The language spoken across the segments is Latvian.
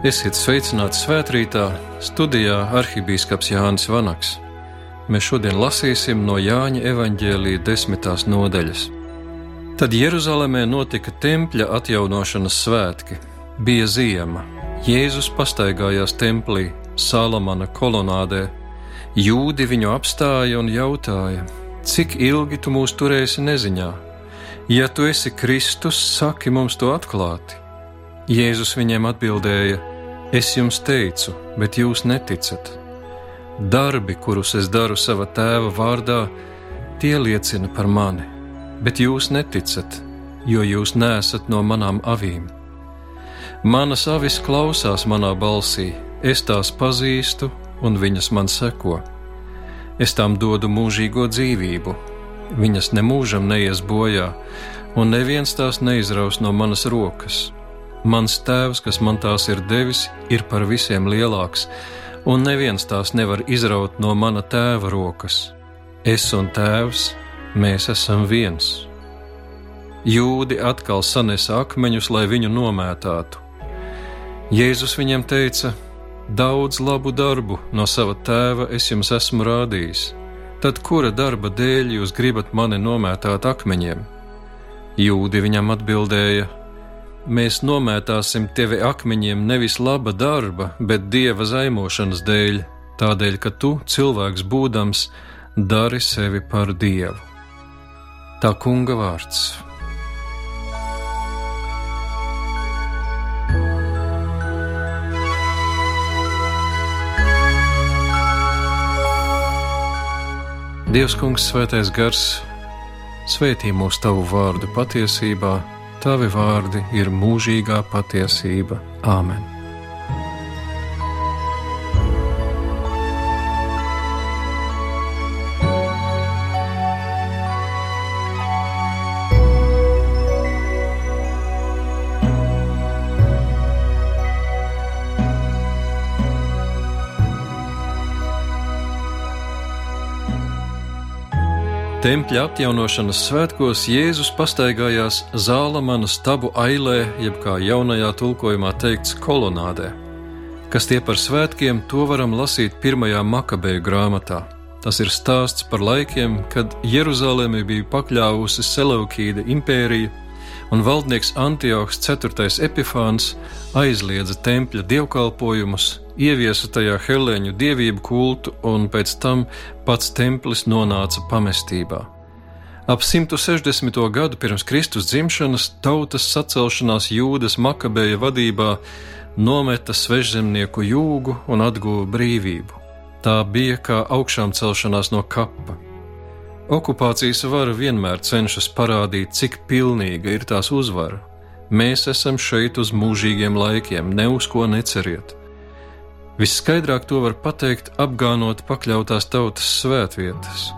Esiet sveicināti svētkrītā, studijā arhibīskaps Jānis Vanaks. Mēs šodien lasīsim no Jāņa evaņģēlīja desmitās nodaļas. Tad Jeruzalemē notika tempļa atjaunošanas svētki. Bija ziema, Jēzus pastaigājās templī, Salamana kolonādē. Jūdi viņu apstāja un jautāja: Cik ilgi tu mūs turēsi neziņā? Ja tu esi Kristus, saki mums to atklāti. Jēzus viņiem atbildēja: Es jums teicu, bet jūs neticat. Darbi, kurus es daru sava tēva vārdā, tie liecina par mani, bet jūs neticat, jo jūs nesat no manām avīm. Manas avis klausās manā balsī, es tās pazīstu, un viņas man seko. Es tām dodu mūžīgo dzīvību, viņas nemūžam neies bojā, un neviens tās neizraus no manas rokas Mans tēvs, kas man tās ir devis, ir par visiem lielāks, un neviens tās nevar izraut no mana tēva rokas. Es un tēvs, mēs esam viens. Jūdi atkal sanesa akmeņus, lai viņu nomētātu. Jēzus viņiem teica: Daudz labu darbu no sava tēva es jums esmu rādījis. Tad kura darba dēļ jūs gribat mani nomētāt akmeņiem? Jūdi viņam atbildēja: Mēs nomētāsim tevi akmeņiem nevis laba darba, bet dieva zaimošanas dēļ, tādēļ, ka tu, cilvēks būdams, dari sevi par dievu. Tā kunga vārds. Dievs, Kungs, Svētais Gars, svētī mūsu tavu vārdu patiesībā Tavi vārdi ir mūžīgā patiesība. Āmen! Tempļa atjaunošanas svētkos Jēzus pastaigājās Zālamana stabu ailē, jeb kā jaunajā tulkojumā teikts, kolonādē. Kas tie par svētkiem, to varam lasīt pirmajā makabeju grāmatā. Tas ir stāsts par laikiem, kad Jeruzalemi bija pakļāvusi Seleukīda impērija, un valdnieks Antiochs IV. Epifāns aizliedza tempļa dievkalpojumus, ieviesa tajā helēņu dievību kultu, un pēc tam pats templis nonāca pamestībā. Ap 160. gadu pirms Kristus dzimšanas tautas sacelšanās jūdas makabeja vadībā nometa svežzemnieku jūgu un atguva brīvību. Tā bija kā augšām celšanās no kapa. Okupācijas vara vienmēr cenšas parādīt, cik pilnīga ir tās uzvara. Mēs esam šeit uz mūžīgiem laikiem, ne uz ko neceriet. Visskaidrāk to var pateikt, apgānot pakļautās tautas svētvietas.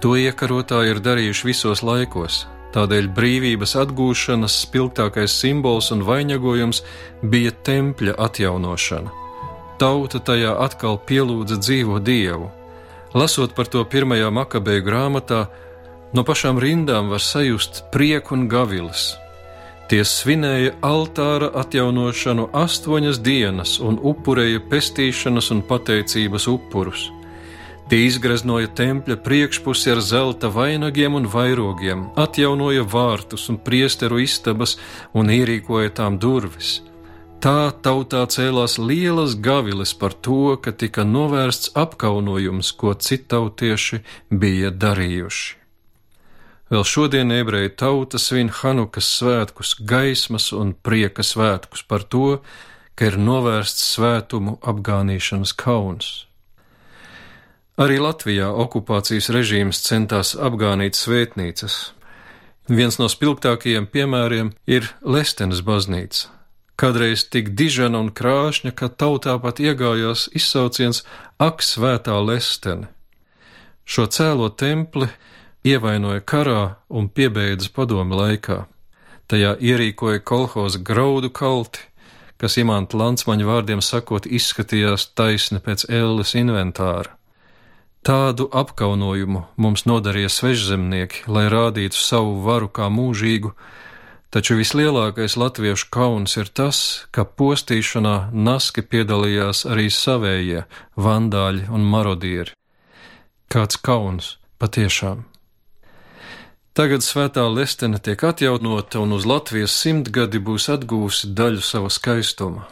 To iekarotāji ir darījuši visos laikos, tādēļ brīvības atgūšanas spilgtākais simbols un vainagojums bija tempļa atjaunošana. Tauta tajā atkal pielūdza dzīvo dievu. Lasot par to pirmajā makabeju grāmatā, no pašām rindām var sajust prieku un gavilas Tie svinēja altāra atjaunošanu astoņas dienas un upurēja pestīšanas un pateicības upurus. Tie izgreznoja tempļa priekšpusi ar zelta vainagiem un vairogiem, atjaunoja vārtus un priesteru istabas un ierīkoja tām durvis. Tā tautā cēlās lielas gaviles par to, ka tika novērsts apkaunojums, ko citautieši bija darījuši. Vēl šodien ebreju tauta svin Hanukas svētkus, gaismas un prieka svētkus par to, ka ir novērsts svētumu apgānīšanas kauns. Arī Latvijā okupācijas režīms centās apgānīt svētnīcas. Viens no spilgtākajiem piemēriem ir Lestenes baznīca. Kādreiz tik dižana un krāšņa, ka tautā pat iegājās izsauciens Ak, svētā Lestene! Šo cēlo templi ievainoja karā un piebeidza padomi laikā. Tajā ierīkoja kolhoza graudu kalti, kas imanta Lansmaņa vārdiem sakot izskatījās taisni pēc ēles inventāra. Tādu apkaunojumu mums nodarīja svežzemnieki, lai rādītu savu varu kā mūžīgu, Taču vislielākais latviešu kauns ir tas, ka postīšanā naski piedalījās arī savējie vandāļi un marodieri. Kāds kauns patiešām! Tagad svētā Lestene tiek atjaunota un uz Latvijas simtgadi būs atgūsi daļu sava skaistuma.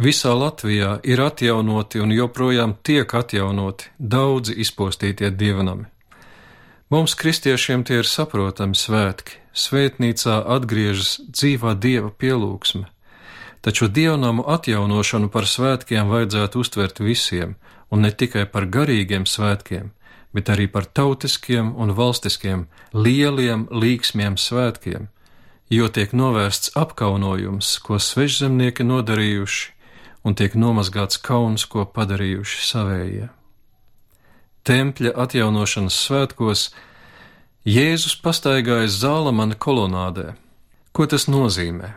Visā Latvijā ir atjaunoti un joprojām tiek atjaunoti daudzi izpostītie dievnami. Mums, kristiešiem, tie ir saprotami svētki, svētnīcā atgriežas dzīvā dieva pielūgsme, taču dievnamu atjaunošanu par svētkiem vajadzētu uztvert visiem, un ne tikai par garīgiem svētkiem, bet arī par tautiskiem un valstiskiem lieliem līksmiem svētkiem, jo tiek novērsts apkaunojums, ko svežzemnieki nodarījuši, un tiek nomazgāts kauns, ko padarījuši savējie. Tempļa atjaunošanas svētkos Jēzus pastaigājas Zālamana kolonādē. Ko tas nozīmē?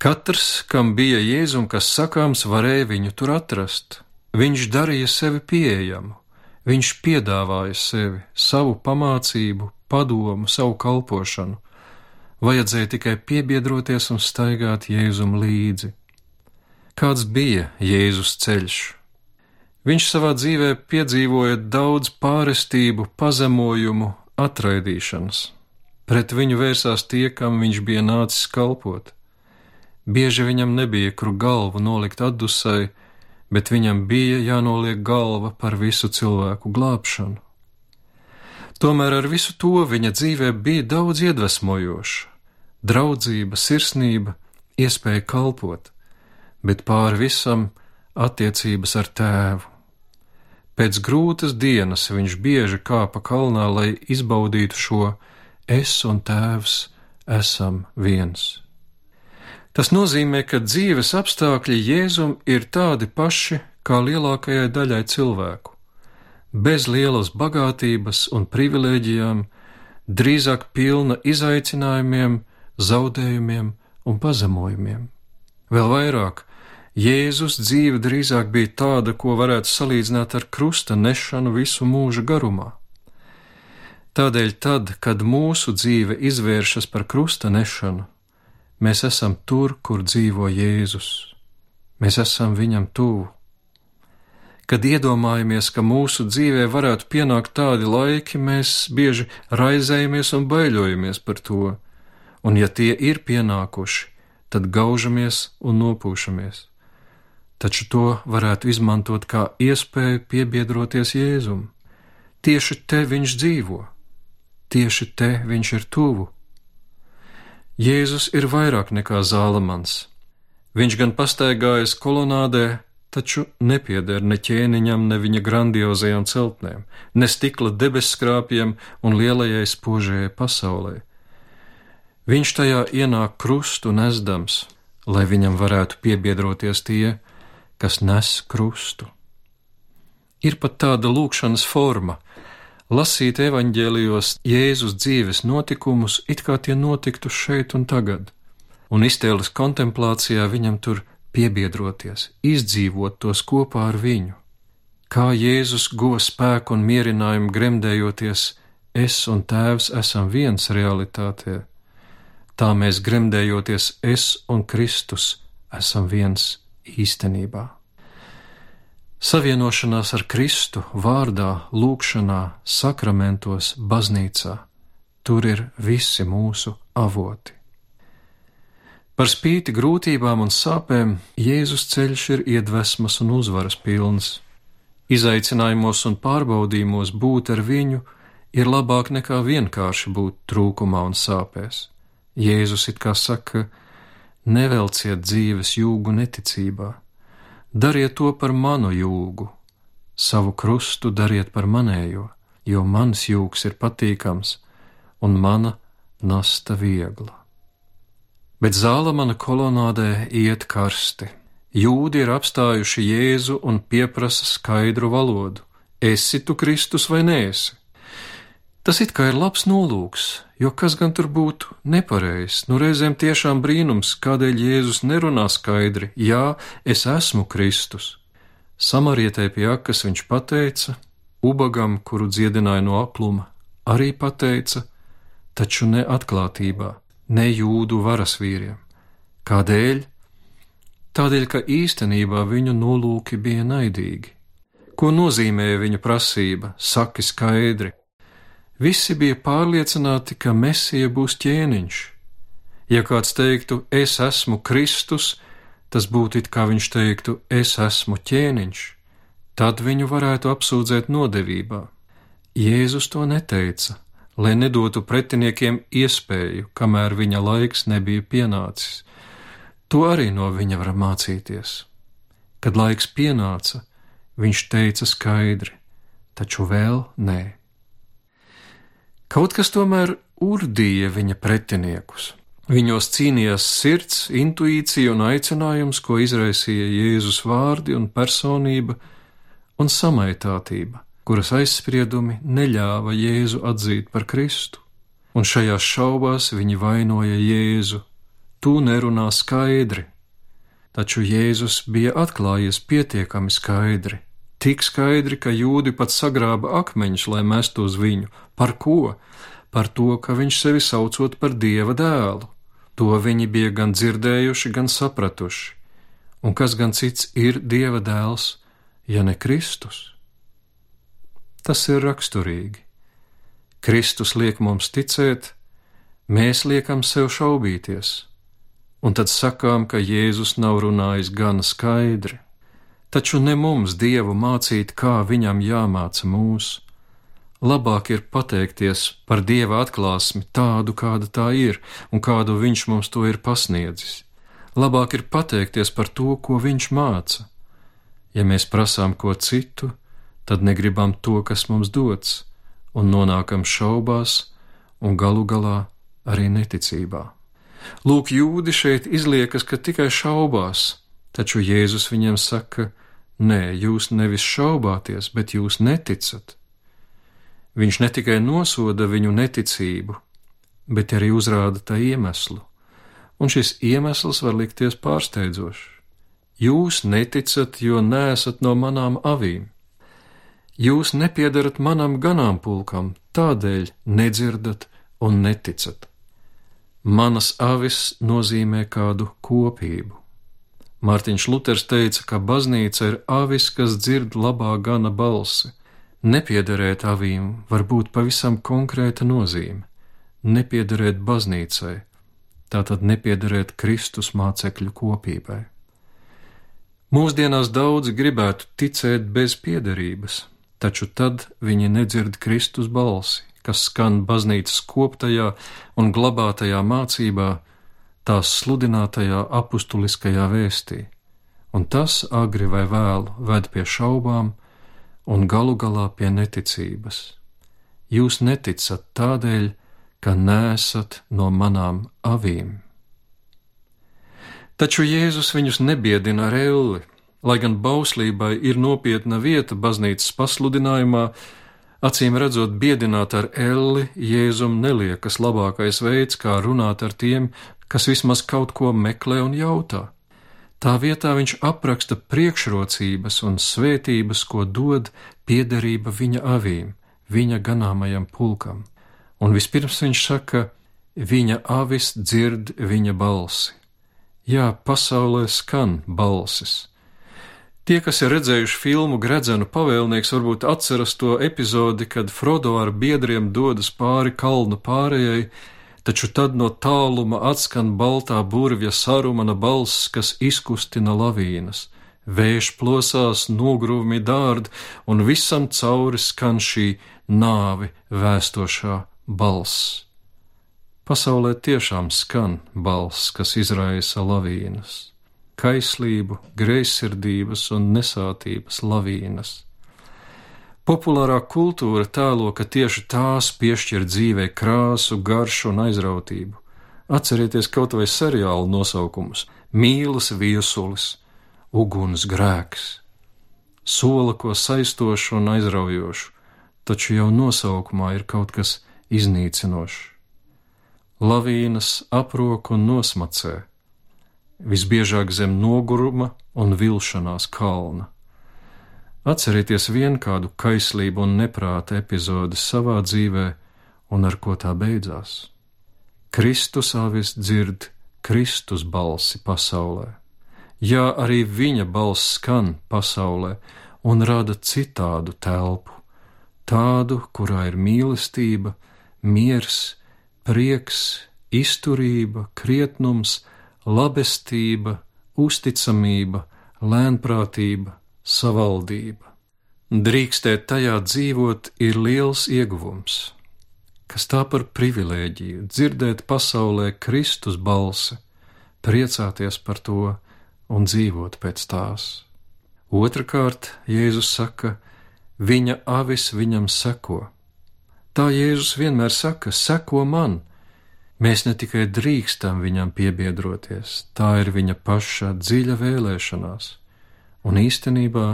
Katrs, kam bija jēzum, kas sakāms, varēja viņu tur atrast. Viņš darīja sevi pieejamu, Viņš piedāvāja sevi, savu pamācību, padomu, savu kalpošanu. Vajadzēja tikai piebiedroties un staigāt Jēzum līdzi. Kāds bija Jēzus ceļš? Viņš savā dzīvē piedzīvoja daudz pārestību, pazemojumu, atraidīšanas. Pret viņu vērsās tie, kam viņš bija nācis kalpot. Bieži viņam nebija kur galvu nolikt atdusai, bet viņam bija jānoliek galva par visu cilvēku glābšanu. Tomēr ar visu to viņa dzīvē bija daudz iedvesmojoša - draudzība, sirsnība, iespēja kalpot, bet pāri visam attiecības ar tēvu. Pēc grūtas dienas viņš bieži kāpa kalnā, lai izbaudītu šo es un tēvs esam viens. Tas nozīmē, ka dzīves apstākļi Jēzum ir tādi paši kā lielākajai daļai cilvēku. Bez lielas bagātības un privilēģijām, drīzāk pilna izaicinājumiem, zaudējumiem un pazemojumiem. Vēl vairāk, Jēzus dzīve drīzāk bija tāda, ko varētu salīdzināt ar krusta nešanu visu mūža garumā. Tādēļ, tad, kad mūsu dzīve izvēršas par krusta nešanu, Mēs esam tur, kur dzīvo Jēzus. Mēs esam viņam tuvu. Kad iedomājamies, ka mūsu dzīvē varētu pienākt tādi laiki, mēs bieži raizējamies un baiļojamies par to, un ja tie ir pienākuši, tad gaužamies un nopūšamies. Taču to varētu izmantot kā iespēju piebiedroties Jēzum. Tieši te viņš dzīvo, tieši te viņš ir tuvu Jēzus ir vairāk nekā zālamans. Viņš gan pastaigājas kolonādē, taču nepieder ne ķēniņam, ne viņa grandiozajām celtnēm, ne stikla debesskrāpjiem un lielajai spožajai pasaulē. Viņš tajā ienāk krustu nesdams, lai viņam varētu piebiedroties tie, kas nes krustu. Ir pat tāda lūkšanas forma, lasīt evaņģēlijos Jēzus dzīves notikumus, it kā tie notiktu šeit un tagad, un iztēles kontemplācijā viņam tur piebiedroties, izdzīvot tos kopā ar viņu. Kā Jēzus guva spēku un mierinājumu gremdējoties, es un tēvs esam viens realitātē, tā mēs gremdējoties es un Kristus esam viens īstenībā. Savienošanās ar Kristu vārdā, lūgšanā, sakramentos, baznīcā - tur ir visi mūsu avoti. Par spīti grūtībām un sāpēm Jēzus ceļš ir iedvesmas un uzvaras pilns. Izaicinājumos un pārbaudījumos būt ar viņu ir labāk nekā vienkārši būt trūkumā un sāpēs. Jēzus it kā saka: nevelciet dzīves jūgu neticībā Dariet to par manu jūgu, savu krustu dariet par manējo, jo mans jūgs ir patīkams un mana nasta viegla. Bet zāla mana kolonādē iet karsti. Jūdi ir apstājuši Jēzu un pieprasa skaidru valodu: Esi tu Kristus vai nēsi? Tas it kā ir labs nolūks, jo kas gan tur būtu nepareizs? Nu, reizēm tiešām brīnums, kādēļ Jēzus nerunā skaidri: Jā, es esmu Kristus. Samarietē pie akas viņš pateica, ubagam, kuru dziedināja no apluma, arī pateica, taču ne atklātībā, ne jūdu varas vīriem. Kādēļ? Tādēļ, ka īstenībā viņu nolūki bija naidīgi. Ko nozīmēja viņa prasība? Saki skaidri. Visi bija pārliecināti, ka Mesija būs ķēniņš. Ja kāds teiktu, es esmu Kristus, tas būtu it kā viņš teiktu, es esmu ķēniņš, tad viņu varētu apsūdzēt nodevībā. Jēzus to neteica, lai nedotu pretiniekiem iespēju, kamēr viņa laiks nebija pienācis. To arī no viņa var mācīties. Kad laiks pienāca, viņš teica skaidri, taču vēl nē. Kaut kas tomēr urdīja viņa pretiniekus. Viņos cīnījās sirds, intuīcija un aicinājums, ko izraisīja Jēzus vārdi un personība un samaitātība, kuras aizspriedumi neļāva Jēzu atzīt par Kristu. Un šajās šaubās viņi vainoja Jēzu. Tu nerunā skaidri, taču Jēzus bija atklājies pietiekami skaidri, tik skaidri, ka jūdi pat sagrāba akmeņus, lai mestu uz viņu. Par ko? Par to, ka viņš sevi saucot par Dieva dēlu. To viņi bija gan dzirdējuši, gan sapratuši. Un kas gan cits ir Dieva dēls, ja ne Kristus? Tas ir raksturīgi. Kristus liek mums ticēt, mēs liekam sev šaubīties, un tad sakām, ka Jēzus nav runājis gana skaidri. Taču ne mums Dievu mācīt, kā viņam jāmāca mūsu labāk ir pateikties par Dieva atklāsmi tādu, kāda tā ir un kādu Viņš mums to ir pasniedzis. Labāk ir pateikties par to, ko Viņš māca. Ja mēs prasām ko citu, tad negribam to, kas mums dots, un nonākam šaubās un galu galā arī neticībā. Lūk, jūdi šeit izliekas, ka tikai šaubās, taču Jēzus viņiem saka: Nē, jūs nevis šaubāties, bet jūs neticat. Viņš ne tikai nosoda viņu neticību, bet arī uzrāda tā iemeslu, un šis iemesls var likties pārsteidzošs. Jūs neticat, jo neesat no manām avīm. Jūs nepiedarat manam ganāmpulkam, tādēļ nedzirdat un neticat. Manas avis nozīmē kādu kopību. Mārtiņš Luters teica, ka baznīca ir avis, kas dzird labā gana balsi. Nepiederēt avīm var būt pavisam konkrēta nozīme - nepiederēt baznīcai, tātad nepiederēt Kristus mācekļu kopībai. Mūsdienās daudzi gribētu ticēt bez piederības, taču tad viņi nedzird Kristus balsi, kas skan baznīcas koptajā un glabātajā mācībā, tās sludinātajā apustuliskajā vēstī, un tas agri vai vēlu ved pie šaubām, un galu galā pie neticības. Jūs neticat tādēļ, ka nesat no manām avīm. Taču Jēzus viņus nebiedina ar elli, lai gan bauslībai ir nopietna vieta baznīcas pasludinājumā, acīm redzot, biedināt ar elli Jēzum neliekas labākais veids, kā runāt ar tiem, kas vismaz kaut ko meklē un jautā. Tā vietā viņš apraksta priekšrocības un svētības, ko dod piederība viņa avīm, viņa ganāmajam pulkam. Un vispirms viņš saka, viņa avis dzird viņa balsi. Jā, pasaulē skan balsis. Tie, kas ir redzējuši filmu Gredzenu pavēlnieks, varbūt atceras to epizodi, kad Frodo ar biedriem dodas pāri kalnu pārējai, taču tad no tāluma atskan baltā burvja sarumana balss, kas izkustina lavīnas. Vējš plosās, nogruvmi dārd, un visam cauri skan šī nāvi vēstošā balss. Pasaulē tiešām skan balss, kas izraisa lavīnas, kaislību, greizsirdības un nesātības lavīnas Populārā kultūra tēlo, ka tieši tās piešķir dzīvē krāsu, garšu un aizrautību. Atcerieties kaut vai seriālu nosaukumus - mīlas viesulis, uguns grēks, sola ko saistošu un aizraujošu, taču jau nosaukumā ir kaut kas iznīcinošs. Lavīnas aprok un nosmacē, visbiežāk zem noguruma un vilšanās kalna. Atcerieties vien kādu kaislību un neprāta epizodi savā dzīvē un ar ko tā beidzās. Kristus avis dzird Kristus balsi pasaulē. Jā, arī viņa balss skan pasaulē un rada citādu telpu, tādu, kurā ir mīlestība, miers, prieks, izturība, krietnums, labestība, uzticamība, lēnprātība, savaldība. Drīkstēt tajā dzīvot ir liels ieguvums. Kas tā par privilēģiju dzirdēt pasaulē Kristus balsi, priecāties par to un dzīvot pēc tās. Otrakārt, Jēzus saka, viņa avis viņam seko. Tā Jēzus vienmēr saka, seko man, Mēs ne tikai drīkstam viņam piebiedroties, tā ir viņa paša dziļa vēlēšanās, un īstenībā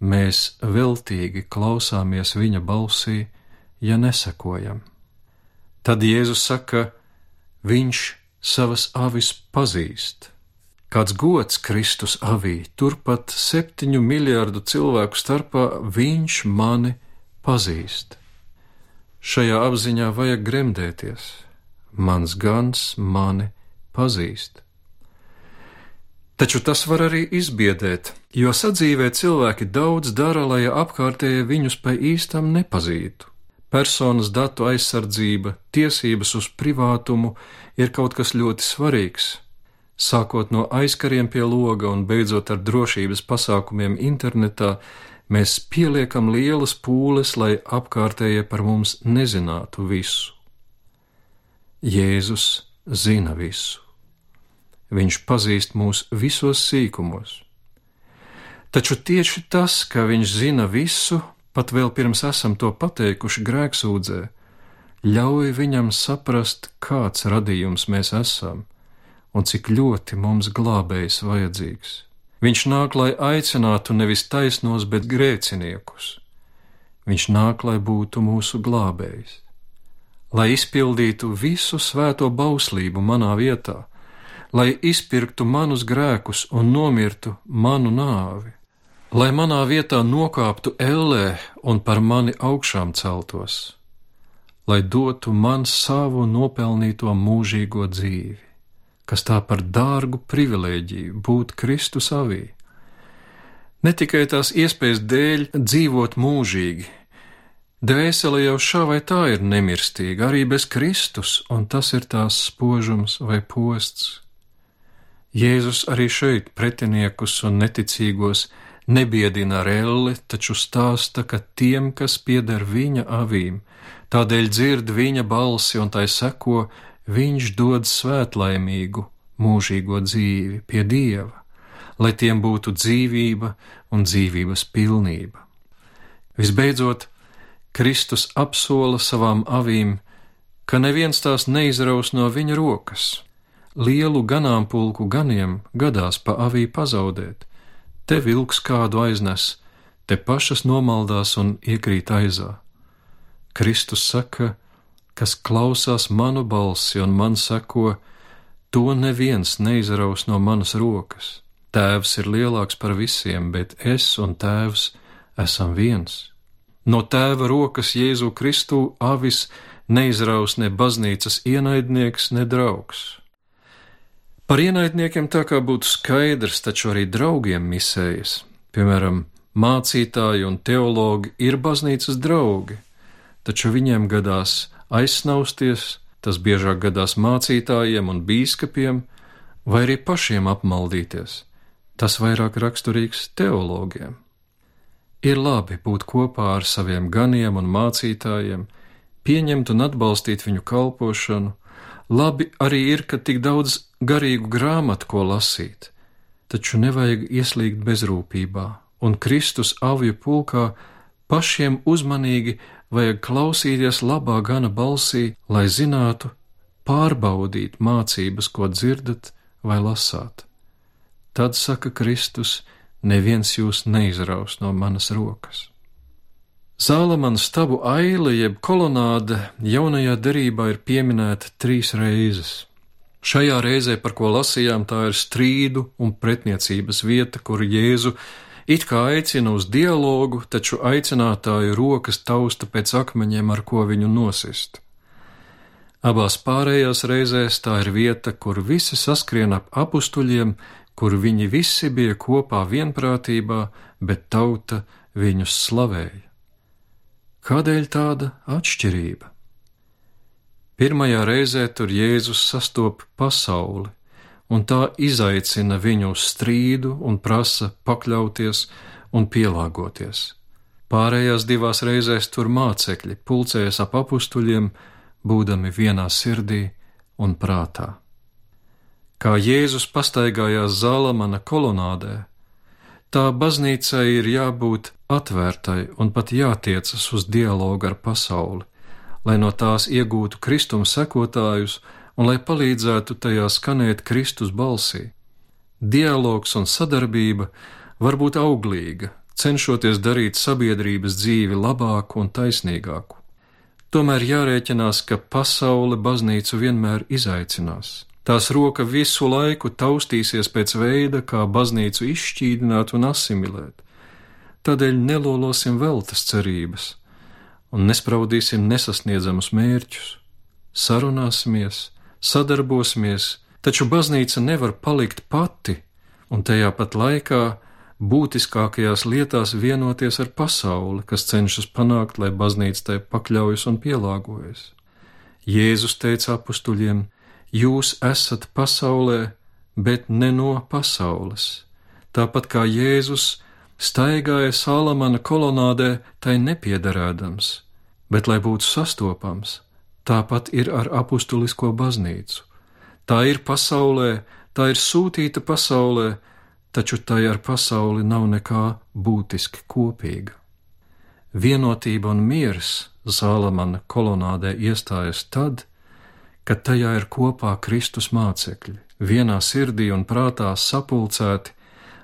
mēs veltīgi klausāmies viņa balsī, ja nesakojam. Tad Jēzus saka, viņš savas avis pazīst. Kāds gods Kristus avī, turpat septiņu miljardu cilvēku starpā viņš mani pazīst. Šajā apziņā vajag gremdēties mans gans mani pazīst. Taču tas var arī izbiedēt, jo sadzīvē cilvēki daudz dara, lai apkārtējie viņus pa īstam nepazītu. Personas datu aizsardzība, tiesības uz privātumu ir kaut kas ļoti svarīgs. Sākot no aizkariem pie loga un beidzot ar drošības pasākumiem internetā, mēs pieliekam lielas pūles, lai apkārtējie par mums nezinātu visu. Jēzus zina visu. Viņš pazīst mūs visos sīkumos. Taču tieši tas, ka viņš zina visu, pat vēl pirms esam to pateikuši grēksūdzē, ļauj viņam saprast, kāds radījums mēs esam un cik ļoti mums glābējs vajadzīgs. Viņš nāk, lai aicinātu nevis taisnos, bet grēciniekus. Viņš nāk, lai būtu mūsu glābējs lai izpildītu visu svēto bauslību manā vietā, lai izpirktu manus grēkus un nomirtu manu nāvi, lai manā vietā nokāptu ellē un par mani augšām celtos, lai dotu man savu nopelnīto mūžīgo dzīvi, kas tā par dārgu privilēģiju būt Kristus avī. Ne tikai tās iespējas dēļ dzīvot mūžīgi, Dvēsele jau šā vai tā ir nemirstīga, arī bez Kristus, un tas ir tās spožums vai posts. Jēzus arī šeit pretiniekus un neticīgos nebiedina ar elli, taču stāsta, ka tiem, kas pieder viņa avīm, tādēļ dzird viņa balsi un tai seko, viņš dod svētlaimīgu, mūžīgo dzīvi pie Dieva, lai tiem būtu dzīvība un dzīvības pilnība. Visbeidzot, Kristus apsola savām avīm, ka neviens tās neizraus no viņa rokas. Lielu ganāmpulku ganiem gadās pa avī pazaudēt, te vilks kādu aiznes, te pašas nomaldās un iekrīt aizā. Kristus saka, kas klausās manu balsi un man sako, to neviens neizraus no manas rokas. Tēvs ir lielāks par visiem, bet es un tēvs esam viens. No tēva rokas Jēzu Kristu avis neizraus ne baznīcas ienaidnieks, ne draugs. Par ienaidniekiem tā kā būtu skaidrs, taču arī draugiem misējas. Piemēram, mācītāji un teologi ir baznīcas draugi, taču viņiem gadās aizsnausties, tas biežāk gadās mācītājiem un bīskapiem, vai arī pašiem apmaldīties. Tas vairāk raksturīgs teologiem. Ir labi būt kopā ar saviem ganiem un mācītājiem, pieņemt un atbalstīt viņu kalpošanu. Labi arī ir, ka tik daudz garīgu grāmatu, ko lasīt, taču nevajag ieslīgt bezrūpībā, un Kristus avju pulkā pašiem uzmanīgi vajag klausīties labā gana balsī, lai zinātu, pārbaudīt mācības, ko dzirdat vai lasāt. Tad saka Kristus, neviens jūs neizraus no manas rokas. Zālamana stabu aile jeb kolonāde jaunajā derībā ir pieminēta trīs reizes. Šajā reizē, par ko lasījām, tā ir strīdu un pretniecības vieta, kur Jēzu it kā aicina uz dialogu, taču aicinātāju rokas tausta pēc akmeņiem, ar ko viņu nosist. Abās pārējās reizēs tā ir vieta, kur visi saskrien ap apstuļiem, kur viņi visi bija kopā vienprātībā, bet tauta viņus slavēja. Kādēļ tāda atšķirība? Pirmajā reizē tur Jēzus sastop pasauli, un tā izaicina viņu uz strīdu un prasa pakļauties un pielāgoties. Pārējās divās reizēs tur mācekļi pulcējas ap apstuļiem, būdami vienā sirdī un prātā. Kā Jēzus pastaigājās Zālamana kolonādē, tā baznīcai ir jābūt atvērtai un pat jātiecas uz dialogu ar pasauli, lai no tās iegūtu kristuma sekotājus un lai palīdzētu tajā skanēt Kristus balsī. Dialogs un sadarbība var būt auglīga, cenšoties darīt sabiedrības dzīvi labāku un taisnīgāku. Tomēr jārēķinās, ka pasaule baznīcu vienmēr izaicinās. Tās roka visu laiku taustīsies pēc veida, kā baznīcu izšķīdināt un asimilēt. Tādēļ nelolosim veltas cerības un nespraudīsim nesasniedzamus mērķus. Sarunāsimies, sadarbosimies, taču baznīca nevar palikt pati, un tajā pat laikā būtiskākajās lietās vienoties ar pasauli, kas cenšas panākt, lai baznīca tai pakļaujas un pielāgojas. Jēzus teica apstuļiem: Jūs esat pasaulē, bet ne no pasaules. Tāpat kā Jēzus staigāja Salamana kolonādē, tai nepiedarēdams, bet lai būtu sastopams, tāpat ir ar apustulisko baznīcu. Tā ir pasaulē, tā ir sūtīta pasaulē, taču tai ar pasauli nav nekā būtiski kopīga. Vienotība un miers Zālamana kolonādē iestājas tad, kad tajā ir kopā Kristus mācekļi, vienā sirdī un prātā sapulcēti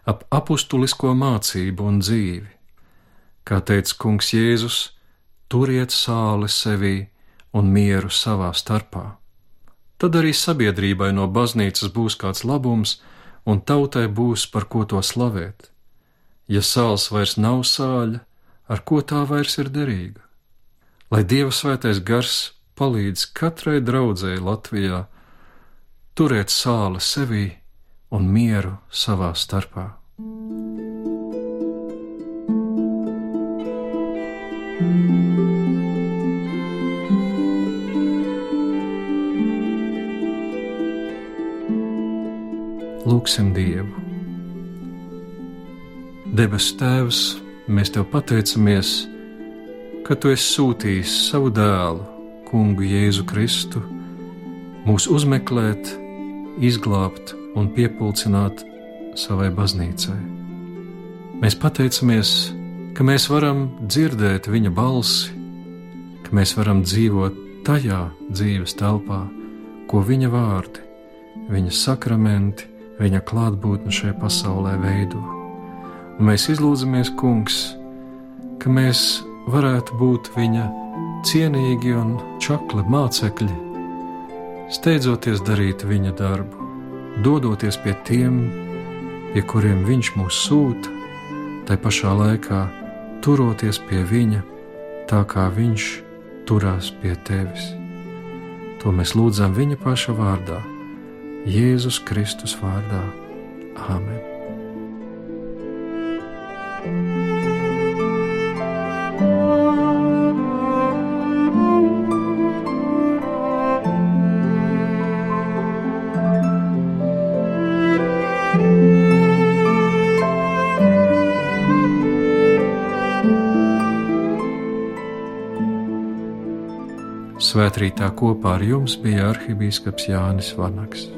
ap apustulisko mācību un dzīvi. Kā teica Kungs Jēzus, turiet sāli sevī un mieru savā starpā. Tad arī sabiedrībai no baznīcas būs kāds labums, un tautai būs par ko to slavēt. Ja sāls vairs nav sāļa, ar ko tā vairs ir derīga? Lai Dieva svētais gars palīdz katrai draudzēji Latvijā turēt sāli sevī un mieru savā starpā. Lūksim Dievu. Debes Tēvs, mēs Tev pateicamies, ka Tu esi sūtījis savu dēlu, Kungu Jēzu Kristu, mūs uzmeklēt, izglābt un piepulcināt savai baznīcai. Mēs pateicamies, ka mēs varam dzirdēt Viņa balsi, ka mēs varam dzīvot tajā dzīves telpā, ko Viņa vārdi, Viņa sakramenti viņa klātbūtni šajā pasaulē veido. Un mēs izlūdzamies, Kungs, ka mēs varētu būt viņa cienīgi un čakli mācekļi, steidzoties darīt viņa darbu, dodoties pie tiem, pie kuriem viņš mūs sūta, tai pašā laikā turoties pie viņa, tā kā viņš turās pie tevis. To mēs lūdzam viņa paša vārdā Jēzus Kristus vārdā. Āmen! Svētrītā kopā ar jums bija arhibīskaps Jānis Vanaks.